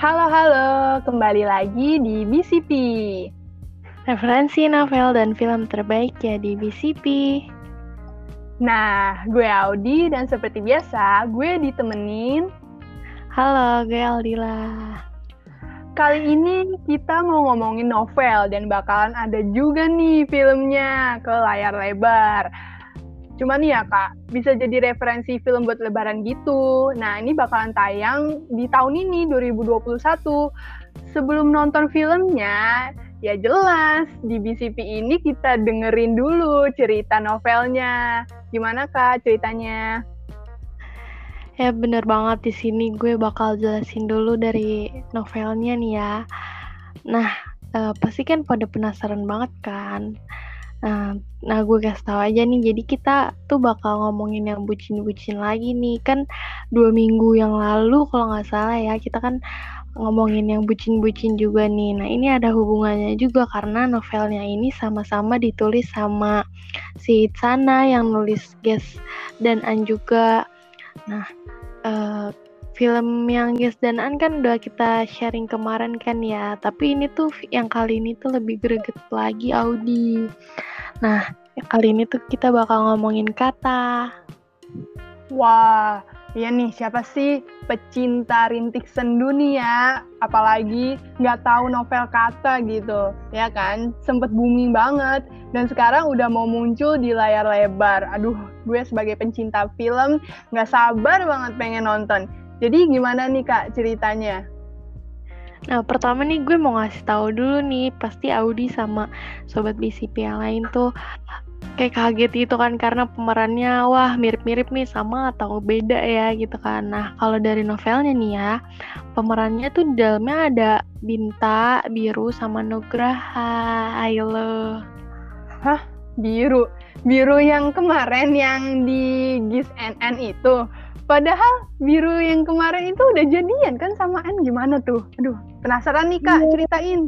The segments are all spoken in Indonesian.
Halo, halo. Kembali lagi di BCP. Referensi novel dan film terbaik ya di BCP. Nah, gue Audi dan seperti biasa, gue ditemenin. Halo, gue Aldila. Kali ini kita mau ngomongin novel dan bakalan ada juga nih filmnya ke layar lebar. Cuman ya kak, bisa jadi referensi film buat lebaran gitu. Nah ini bakalan tayang di tahun ini 2021. Sebelum nonton filmnya, ya jelas di BCP ini kita dengerin dulu cerita novelnya. Gimana kak ceritanya? Ya bener banget di sini gue bakal jelasin dulu dari novelnya nih ya. Nah, uh, pasti kan pada penasaran banget kan Nah, nah gue kasih tau aja nih, jadi kita tuh bakal ngomongin yang bucin-bucin lagi nih. Kan dua minggu yang lalu kalau nggak salah ya, kita kan ngomongin yang bucin-bucin juga nih. Nah ini ada hubungannya juga karena novelnya ini sama-sama ditulis sama si Sana yang nulis Guess dan An juga. Nah, uh, film yang Guess dan An kan udah kita sharing kemarin kan ya, tapi ini tuh yang kali ini tuh lebih greget lagi Audi. Nah, kali ini tuh kita bakal ngomongin kata. Wah, iya nih siapa sih pecinta rintik sendu nih ya? Apalagi nggak tahu novel kata gitu, ya kan? Sempet booming banget dan sekarang udah mau muncul di layar lebar. Aduh, gue sebagai pencinta film nggak sabar banget pengen nonton. Jadi gimana nih kak ceritanya? Nah, pertama nih gue mau ngasih tahu dulu nih, pasti Audi sama sobat BCP yang lain tuh kayak kaget gitu kan karena pemerannya wah mirip-mirip nih sama atau beda ya gitu kan. Nah, kalau dari novelnya nih ya, pemerannya tuh di dalamnya ada Binta, Biru sama Nugraha. Ayo lo. Hah? Biru? Biru yang kemarin yang di GIS NN itu? Padahal biru yang kemarin itu udah jadian kan sama An gimana tuh? Aduh, penasaran nih kak, yeah. ceritain.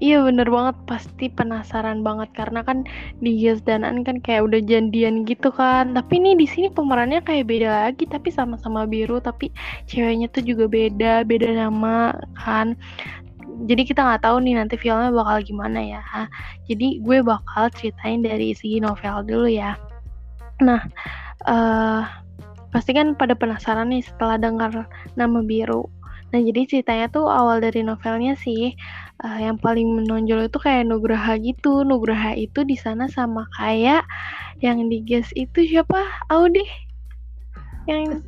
Iya bener banget, pasti penasaran banget karena kan di Yes dan An kan kayak udah jandian gitu kan. Tapi ini di sini pemerannya kayak beda lagi, tapi sama-sama biru, tapi ceweknya tuh juga beda, beda nama kan. Jadi kita nggak tahu nih nanti filmnya bakal gimana ya. Jadi gue bakal ceritain dari segi novel dulu ya. Nah, uh, pasti kan pada penasaran nih setelah dengar nama biru. Nah jadi ceritanya tuh awal dari novelnya sih uh, yang paling menonjol itu kayak Nugraha gitu. Nugraha itu di sana sama kayak yang di guest itu siapa? Audi? Yang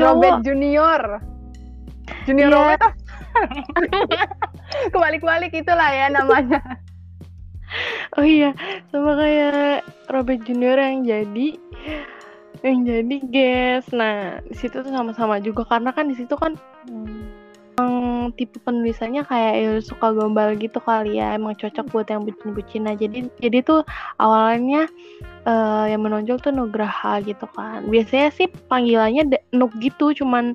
Robert Junior. Junior yeah. Robert Kebalik-balik itulah ya namanya. Oh iya, sama kayak Robert Junior yang jadi yang jadi guys nah di situ tuh sama-sama juga karena kan di situ kan hmm, tipe penulisannya kayak ya suka gombal gitu kali ya. Emang cocok buat yang bucin-bucin. Nah jadi jadi tuh awalnya uh, yang menonjol tuh Nugraha gitu kan. Biasanya sih panggilannya Nuk gitu cuman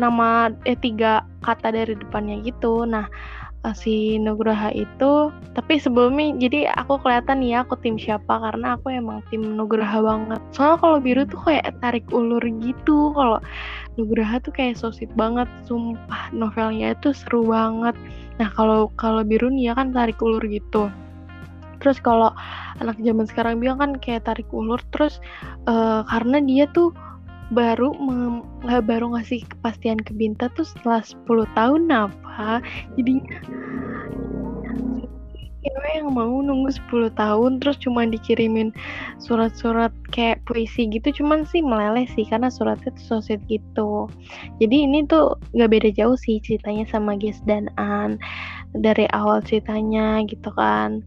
nama eh tiga kata dari depannya gitu. Nah si Nugraha itu. Tapi sebelumnya jadi aku kelihatan ya aku tim siapa karena aku emang tim Nugraha banget. Soalnya kalau biru tuh kayak tarik ulur gitu. Kalau Nugraha tuh kayak sosit banget sumpah. Novelnya itu seru banget. Nah kalau kalau biru nih ya kan tarik ulur gitu. Terus kalau anak zaman sekarang bilang kan kayak tarik ulur terus uh, karena dia tuh baru baru ngasih kepastian ke Binta tuh setelah 10 tahun apa jadi cewek yang mau nunggu 10 tahun terus cuma dikirimin surat-surat kayak puisi gitu cuman sih meleleh sih karena suratnya tuh sosit gitu. Jadi ini tuh nggak beda jauh sih ceritanya sama Ges dan An dari awal ceritanya gitu kan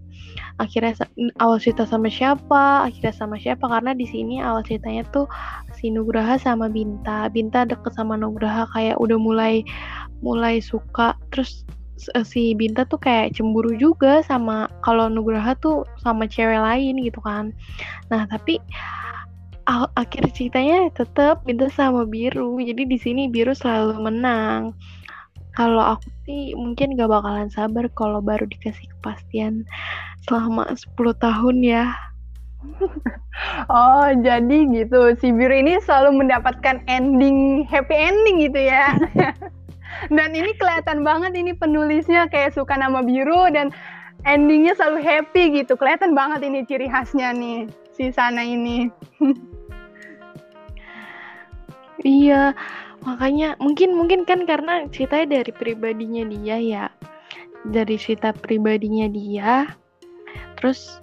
akhirnya awal cerita sama siapa akhirnya sama siapa karena di sini awal ceritanya tuh si Nugraha sama Binta. Binta deket sama Nugraha kayak udah mulai mulai suka. Terus eh, si Binta tuh kayak cemburu juga sama kalau Nugraha tuh sama cewek lain gitu kan. Nah tapi akhir ceritanya tetap Binta sama Biru. Jadi di sini Biru selalu menang kalau aku sih mungkin gak bakalan sabar kalau baru dikasih kepastian selama 10 tahun ya. oh, jadi gitu. Si Biru ini selalu mendapatkan ending happy ending gitu ya. dan ini kelihatan banget ini penulisnya kayak suka nama biru dan endingnya selalu happy gitu kelihatan banget ini ciri khasnya nih si sana ini iya makanya mungkin mungkin kan karena ceritanya dari pribadinya dia ya. Dari cerita pribadinya dia. Terus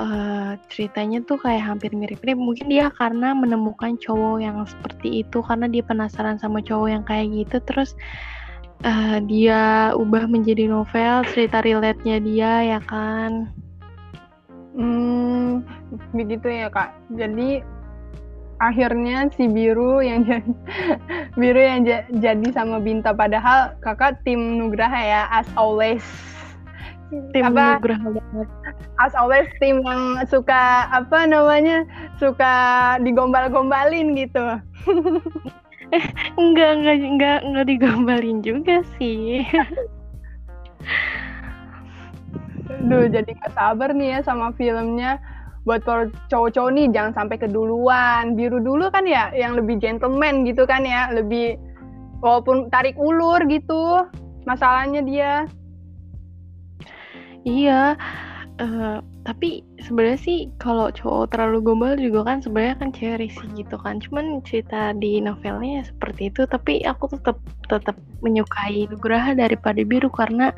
uh, ceritanya tuh kayak hampir mirip-mirip. Mungkin dia karena menemukan cowok yang seperti itu karena dia penasaran sama cowok yang kayak gitu. Terus uh, dia ubah menjadi novel cerita relate-nya dia ya kan? Hmm begitu ya kak. Jadi akhirnya si biru yang jadi biru yang jadi sama Binta. Padahal kakak tim Nugraha ya as always. Tim apa, Nugraha. Banget as always tim yang suka apa namanya suka digombal-gombalin gitu. Enggak enggak enggak enggak digombalin juga sih. Duh, jadi gak sabar nih ya sama filmnya. Buat para cowok-cowok nih jangan sampai keduluan. Biru dulu kan ya yang lebih gentleman gitu kan ya, lebih walaupun tarik ulur gitu. Masalahnya dia. Iya. Uh, tapi sebenarnya sih kalau cowok terlalu gombal juga kan sebenarnya kan cewek sih gitu kan cuman cerita di novelnya seperti itu tapi aku tetap tetap menyukai Nugraha daripada biru karena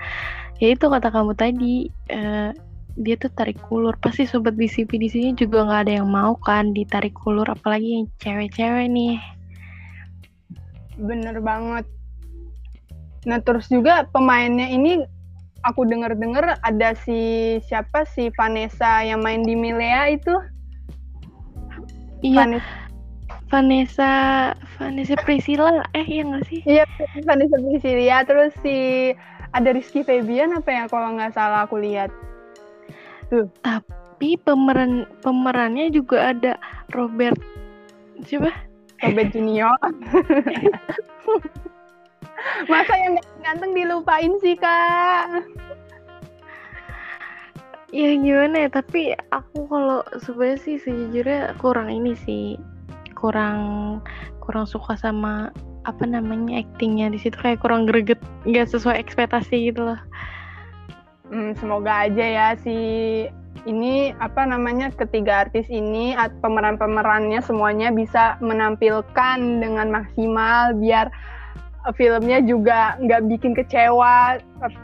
ya itu kata kamu tadi uh, dia tuh tarik ulur pasti sobat BCP di sini juga nggak ada yang mau kan ditarik ulur apalagi yang cewek-cewek nih bener banget nah terus juga pemainnya ini aku dengar-dengar ada si siapa si Vanessa yang main di Milea itu. Iya. Vanessa Vanessa Vanessa Priscilla eh iya nggak sih? Iya Vanessa Priscilla terus si ada Rizky Febian apa ya kalau nggak salah aku lihat. Tuh. Tapi pemeran pemerannya juga ada Robert siapa? Robert Junior. Masa yang ganteng dilupain sih, Kak? Ya gimana ya, tapi aku kalau sebenarnya sih sejujurnya kurang ini sih. Kurang kurang suka sama apa namanya aktingnya di situ kayak kurang greget, nggak sesuai ekspektasi gitu loh. Hmm, semoga aja ya si ini apa namanya ketiga artis ini pemeran-pemerannya semuanya bisa menampilkan dengan maksimal biar filmnya juga nggak bikin kecewa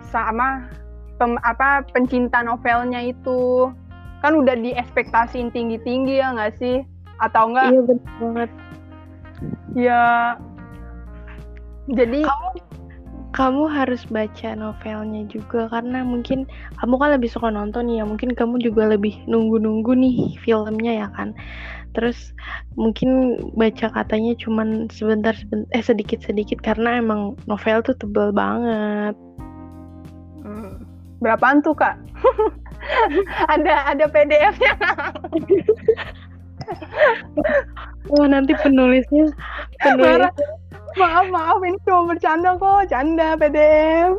sama pem, apa pencinta novelnya itu. Kan udah diekspektasiin tinggi-tinggi ya nggak sih? Atau enggak iya benar banget. Ya. Jadi kamu kamu harus baca novelnya juga karena mungkin kamu kan lebih suka nonton ya mungkin kamu juga lebih nunggu-nunggu nih filmnya ya kan. Terus mungkin baca katanya cuman sebentar, sebentar eh sedikit sedikit karena emang novel tuh tebel banget. Hmm. berapaan tuh kak? Ada ada PDF-nya Wah nanti penulisnya penulis maaf maaf ini cuma bercanda kok canda PDF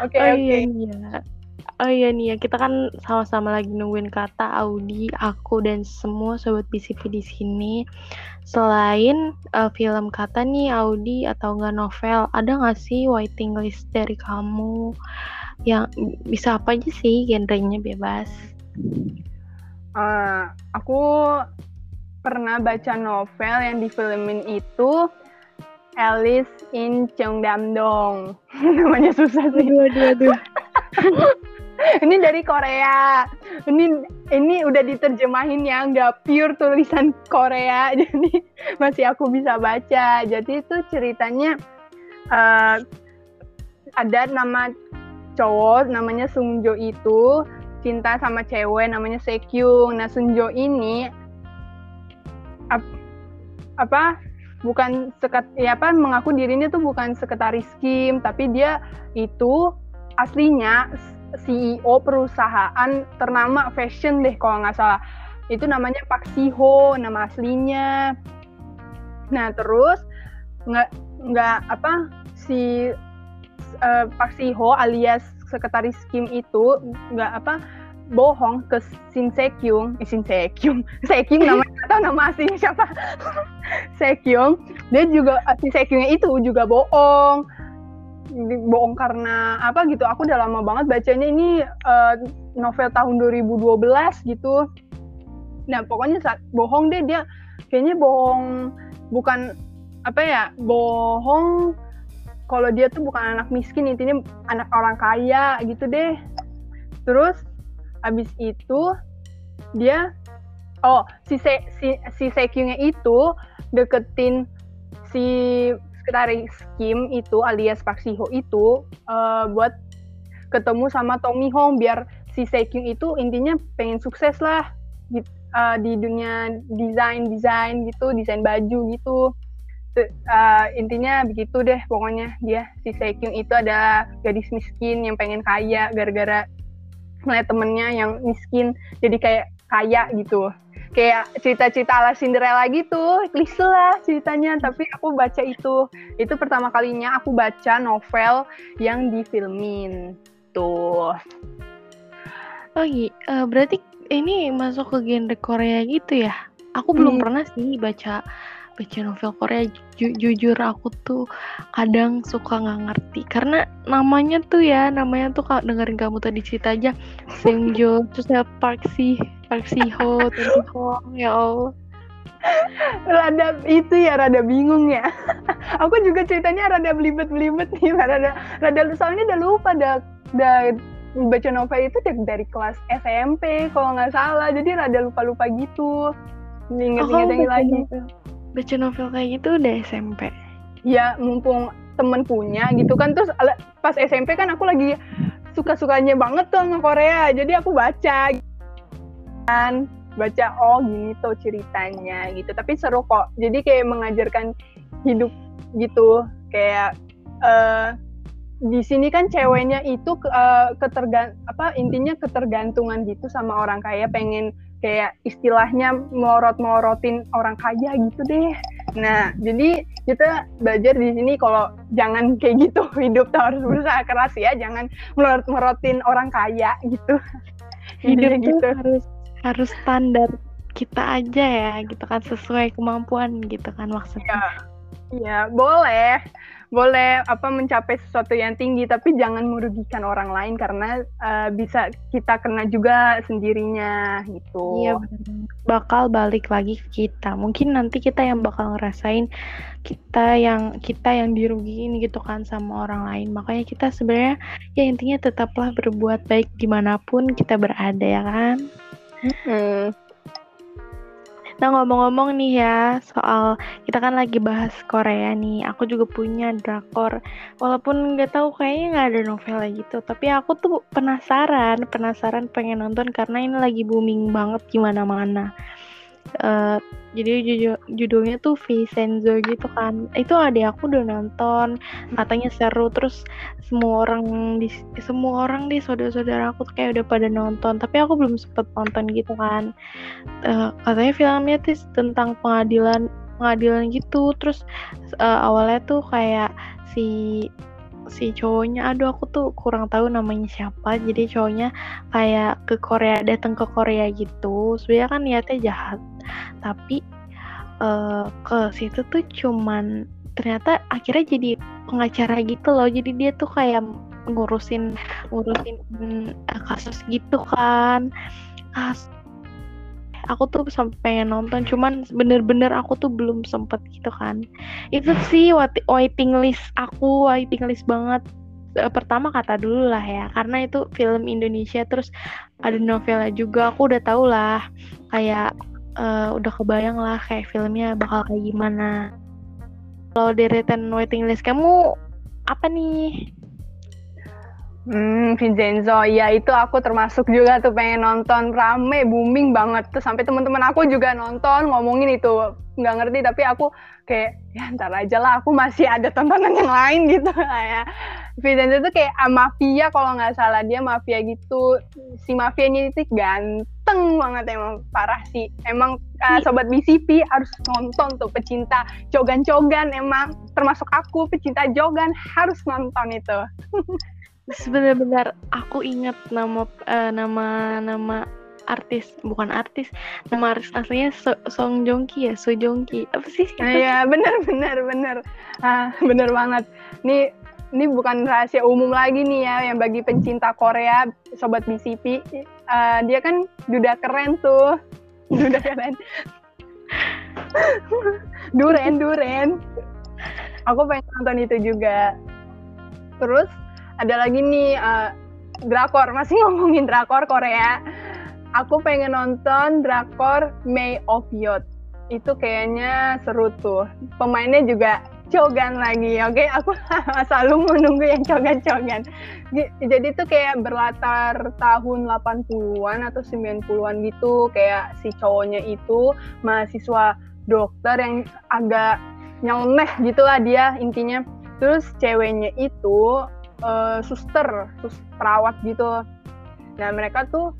Oke okay, oh, oke. Okay. Iya, iya. Oh iya nih ya, kita kan sama-sama lagi nungguin kata Audi, aku dan semua sobat BCP di sini. Selain uh, film kata nih Audi atau enggak novel, ada nggak sih waiting list dari kamu yang bisa apa aja sih genrenya bebas? Uh, aku pernah baca novel yang difilmin itu Alice in Cheongdam-dong. Namanya susah sih. Aduh, aduh, aduh. ini dari Korea. Ini ini udah diterjemahin ya, nggak pure tulisan Korea, jadi masih aku bisa baca. Jadi itu ceritanya uh, ada nama cowok namanya Sungjo itu cinta sama cewek namanya Sekyung. Nah Sungjo ini apa bukan sekat ya apa mengaku dirinya tuh bukan sekretaris Kim tapi dia itu aslinya CEO perusahaan ternama fashion deh kalau nggak salah. Itu namanya Pak Siho, nama aslinya. Nah terus nggak nggak apa si uh, Pak Siho alias sekretaris Kim itu nggak apa bohong ke Shin Sekyung, eh, Shin Sekyung, Sekyung namanya atau nama aslinya siapa? Sekyung, dia juga eh, Shin Sekyungnya itu juga bohong, bohong karena apa gitu? Aku udah lama banget bacanya. Ini uh, novel tahun 2012 gitu. Nah pokoknya saat bohong deh. Dia kayaknya bohong bukan apa ya bohong kalau dia tuh bukan anak miskin. Intinya anak orang kaya gitu deh. Terus abis itu dia oh si Se, si si Sekyungnya itu deketin si sekretaris Kim itu alias Park Siho itu uh, buat ketemu sama Tommy Hong biar si Sekyung itu intinya pengen sukses lah gitu, uh, di dunia desain desain gitu desain baju gitu. Uh, intinya begitu deh pokoknya dia si Sekyung itu ada gadis miskin yang pengen kaya gara-gara ngeliat temennya yang miskin jadi kayak kaya gitu. Kayak cerita-cerita ala Cinderella gitu klise lah ceritanya tapi aku baca itu. Itu pertama kalinya aku baca novel yang difilmin. Tuh. Oh iya uh, berarti ini masuk ke genre Korea gitu ya? Aku belum hmm. pernah sih baca baca novel Korea Ju jujur aku tuh kadang suka nggak ngerti. Karena namanya tuh ya namanya tuh kalau dengerin kamu tadi cerita aja Sengjo terus ya Park Si Park Si Ho Tony Hong ya Allah. Rada itu ya rada bingung ya. Aku juga ceritanya rada belibet-belibet nih rada rada soalnya udah lupa dah udah baca novel itu dari kelas SMP kalau nggak salah. Jadi rada lupa-lupa gitu. Inget-inget oh, lagi baca novel kayak gitu udah SMP ya mumpung temen punya gitu kan terus pas SMP kan aku lagi suka-sukanya banget tuh sama Korea jadi aku baca. Kan baca oh gini tuh ceritanya gitu tapi seru kok. Jadi kayak mengajarkan hidup gitu kayak uh, di sini kan ceweknya itu uh, ketergan apa intinya ketergantungan gitu sama orang kaya pengen kayak istilahnya melorot-melorotin orang kaya gitu deh. Nah, jadi kita belajar di sini kalau jangan kayak gitu hidup tuh harus berusaha keras ya, jangan melorot-melorotin orang kaya gitu. Hidup tuh gitu. harus harus standar kita aja ya, gitu kan sesuai kemampuan gitu kan maksudnya. Iya, ya, boleh boleh apa mencapai sesuatu yang tinggi tapi jangan merugikan orang lain karena uh, bisa kita kena juga sendirinya gitu. Iya Bakal balik lagi ke kita. Mungkin nanti kita yang bakal ngerasain kita yang kita yang dirugiin gitu kan sama orang lain. Makanya kita sebenarnya ya intinya tetaplah berbuat baik di mana pun kita berada ya kan. Mm -hmm. Nah ngomong-ngomong nih ya soal kita kan lagi bahas Korea nih. Aku juga punya drakor. Walaupun nggak tahu kayaknya nggak ada novel gitu. Tapi aku tuh penasaran, penasaran pengen nonton karena ini lagi booming banget gimana mana. Uh, jadi judulnya tuh Vincenzo gitu kan. Itu ada aku udah nonton katanya seru. Terus semua orang di semua orang di saudara-saudara aku tuh kayak udah pada nonton. Tapi aku belum sempet nonton gitu kan. Uh, katanya filmnya tuh tentang pengadilan pengadilan gitu. Terus uh, awalnya tuh kayak si si cowoknya. Aduh aku tuh kurang tahu namanya siapa. Jadi cowoknya kayak ke Korea datang ke Korea gitu. Sebenarnya kan niatnya jahat. Tapi uh, ke situ tuh cuman ternyata akhirnya jadi pengacara gitu loh. Jadi dia tuh kayak ngurusin ngurusin uh, kasus gitu kan. Kasus aku tuh sampai nonton cuman bener-bener aku tuh belum sempet gitu kan itu sih waiting list aku waiting list banget eh, pertama kata dulu lah ya karena itu film Indonesia terus ada novelnya juga aku udah tau lah kayak uh, udah kebayang lah kayak filmnya bakal kayak gimana. Kalau deretan waiting list kamu apa nih? Hmm, Vincenzo, ya itu aku termasuk juga tuh pengen nonton. Rame, booming banget. Terus sampai teman-teman aku juga nonton ngomongin itu. Nggak ngerti tapi aku kayak ya ntar aja lah aku masih ada tontonan yang lain gitu. Ya Vincenzo tuh kayak ah, mafia kalau nggak salah dia mafia gitu. Si mafianya itu ganteng banget emang parah sih. Emang uh, sobat BCP harus nonton tuh pecinta jogan-jogan. Emang termasuk aku pecinta jogan harus nonton itu sebenarnya aku ingat nama uh, nama nama artis bukan artis nama artis aslinya so Song Joong Ki ya So Joong Ki apa sih? Iya benar benar benar. Ah benar banget. Nih ini bukan rahasia umum lagi nih ya yang bagi pencinta Korea sobat BCP uh, eh, dia kan udah keren tuh. Udah keren. Duren duren. Aku pengen nonton itu juga. Terus ada lagi nih uh, drakor. Masih ngomongin drakor Korea. Aku pengen nonton drakor May of Youth. Itu kayaknya seru tuh. Pemainnya juga cogan lagi oke? Okay? aku selalu menunggu yang cogan-cogan. Jadi itu kayak berlatar tahun 80-an atau 90-an gitu. Kayak si cowoknya itu mahasiswa dokter yang agak nyeleneh gitulah dia intinya. Terus ceweknya itu uh, suster sus perawat gitu. Nah mereka tuh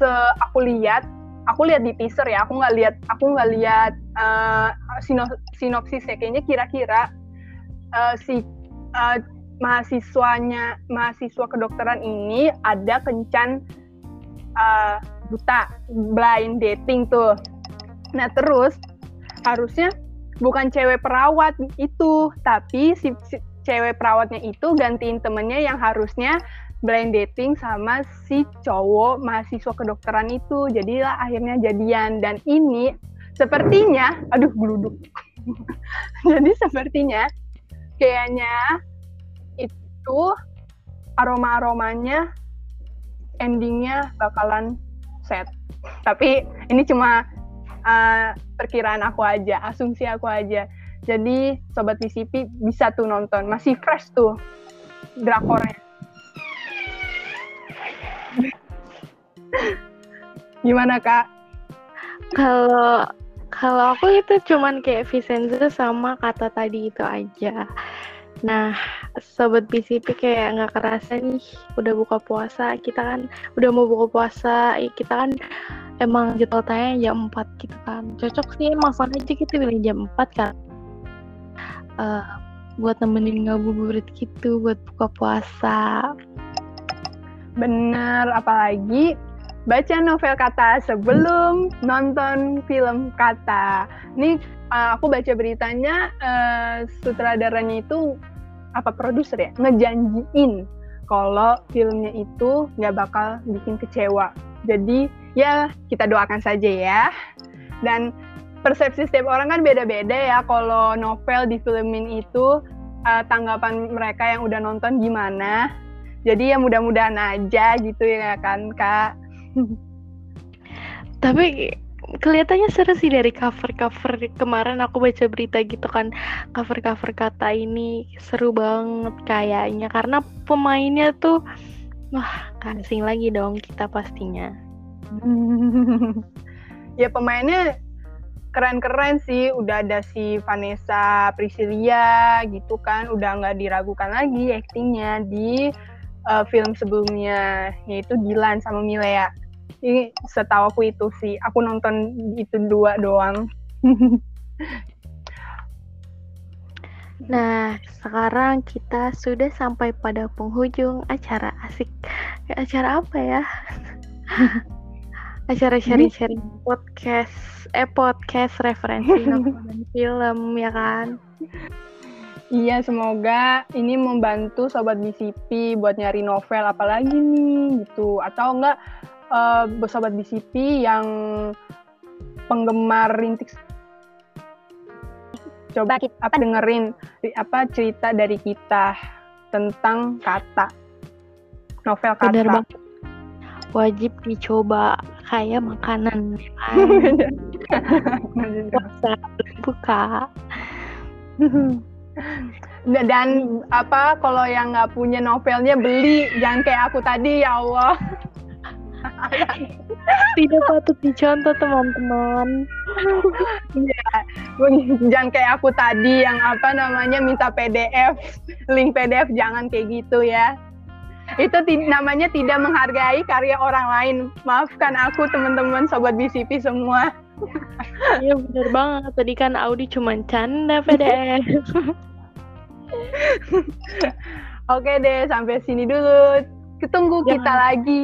se aku lihat aku lihat di teaser ya aku nggak lihat aku nggak lihat uh, sinopsisnya kayaknya kira-kira uh, si uh, mahasiswanya mahasiswa kedokteran ini ada kencan uh, buta blind dating tuh. Nah terus harusnya bukan cewek perawat itu tapi si, si cewek perawatnya itu gantiin temennya yang harusnya blind dating sama si cowok mahasiswa kedokteran itu. Jadilah akhirnya jadian dan ini sepertinya aduh geluduk. Jadi sepertinya kayaknya itu aroma-aromanya endingnya bakalan set. Tapi ini cuma uh, perkiraan aku aja, asumsi aku aja. Jadi sobat PCP bisa tuh nonton, masih fresh tuh drakornya. Gimana kak? Kalau kalau aku itu cuman kayak Vincenzo sama kata tadi itu aja. Nah, sobat BCP kayak nggak kerasa nih udah buka puasa. Kita kan udah mau buka puasa, kita kan emang jadwal tayang jam 4 gitu kan. Cocok sih emang aja kita pilih jam 4 kan. Uh, buat nemenin ngabuburit gitu, buat buka puasa. Bener, apalagi baca novel kata sebelum nonton film kata. Ini uh, aku baca beritanya uh, sutradaranya itu apa produser ya ngejanjiin kalau filmnya itu nggak bakal bikin kecewa. Jadi ya kita doakan saja ya. Dan persepsi setiap orang kan beda-beda ya. Kalau novel di filmin itu uh, tanggapan mereka yang udah nonton gimana? Jadi ya mudah-mudahan aja gitu ya kan kak. Tapi kelihatannya seru sih dari cover-cover kemarin aku baca berita gitu kan. Cover-cover kata ini seru banget kayaknya. Karena pemainnya tuh wah kasing lagi dong kita pastinya. Ya pemainnya keren-keren sih udah ada si Vanessa Priscilia gitu kan udah nggak diragukan lagi aktingnya di uh, film sebelumnya yaitu Dilan sama Milea. Ini setahu aku itu sih. Aku nonton itu dua doang. Nah, sekarang kita sudah sampai pada penghujung acara asik. Acara apa ya? acara sharing-sharing podcast, eh podcast referensi nonton film ya kan? Iya, semoga ini membantu sobat BCP buat nyari novel apalagi nih gitu. Atau enggak uh, sobat BCP yang penggemar rintik coba kita apa dengerin apa cerita dari kita tentang kata novel kata. Bener banget. Wajib dicoba kayak makanan kan. buka. dan apa kalau yang nggak punya novelnya beli. Jangan kayak aku tadi ya Allah. Tidak patut dicontoh teman-teman. Ya jangan kayak aku tadi yang apa namanya minta PDF link PDF jangan kayak gitu ya itu namanya tidak menghargai karya orang lain maafkan aku teman-teman sobat BCP semua Iya bener banget. Tadi kan Audi cuma canda PDF. Oke deh, sampai sini dulu. Ketunggu Jangan- kita lagi.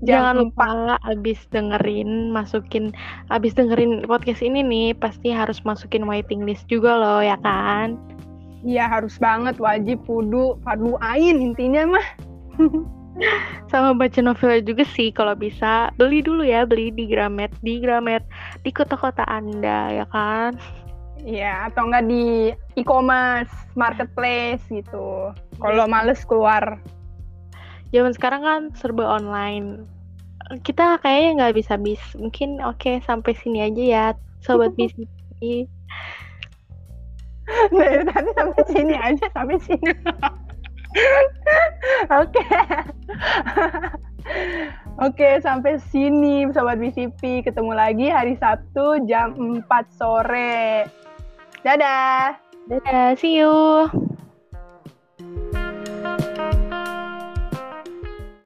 Jangan lupa abis dengerin, masukin, abis dengerin podcast ini nih, pasti harus masukin waiting list juga loh, ya kan? Iya harus banget wajib kudu fardu ain intinya mah. Sama baca novel juga sih, kalau bisa. Beli dulu ya, beli di Gramet, di Gramet, di kota-kota Anda, ya kan? Iya atau enggak di e-commerce, marketplace gitu. Kalau males keluar. Zaman sekarang kan serba online. Kita kayaknya nggak bisa bis. Mungkin oke sampai sini aja ya, sobat BCP. Dari tadi sampai sini aja sampai sini. Oke. Oke, sampai sini sobat BCP. Ketemu lagi hari Sabtu jam 4 sore. Dadah. Dadah, see you.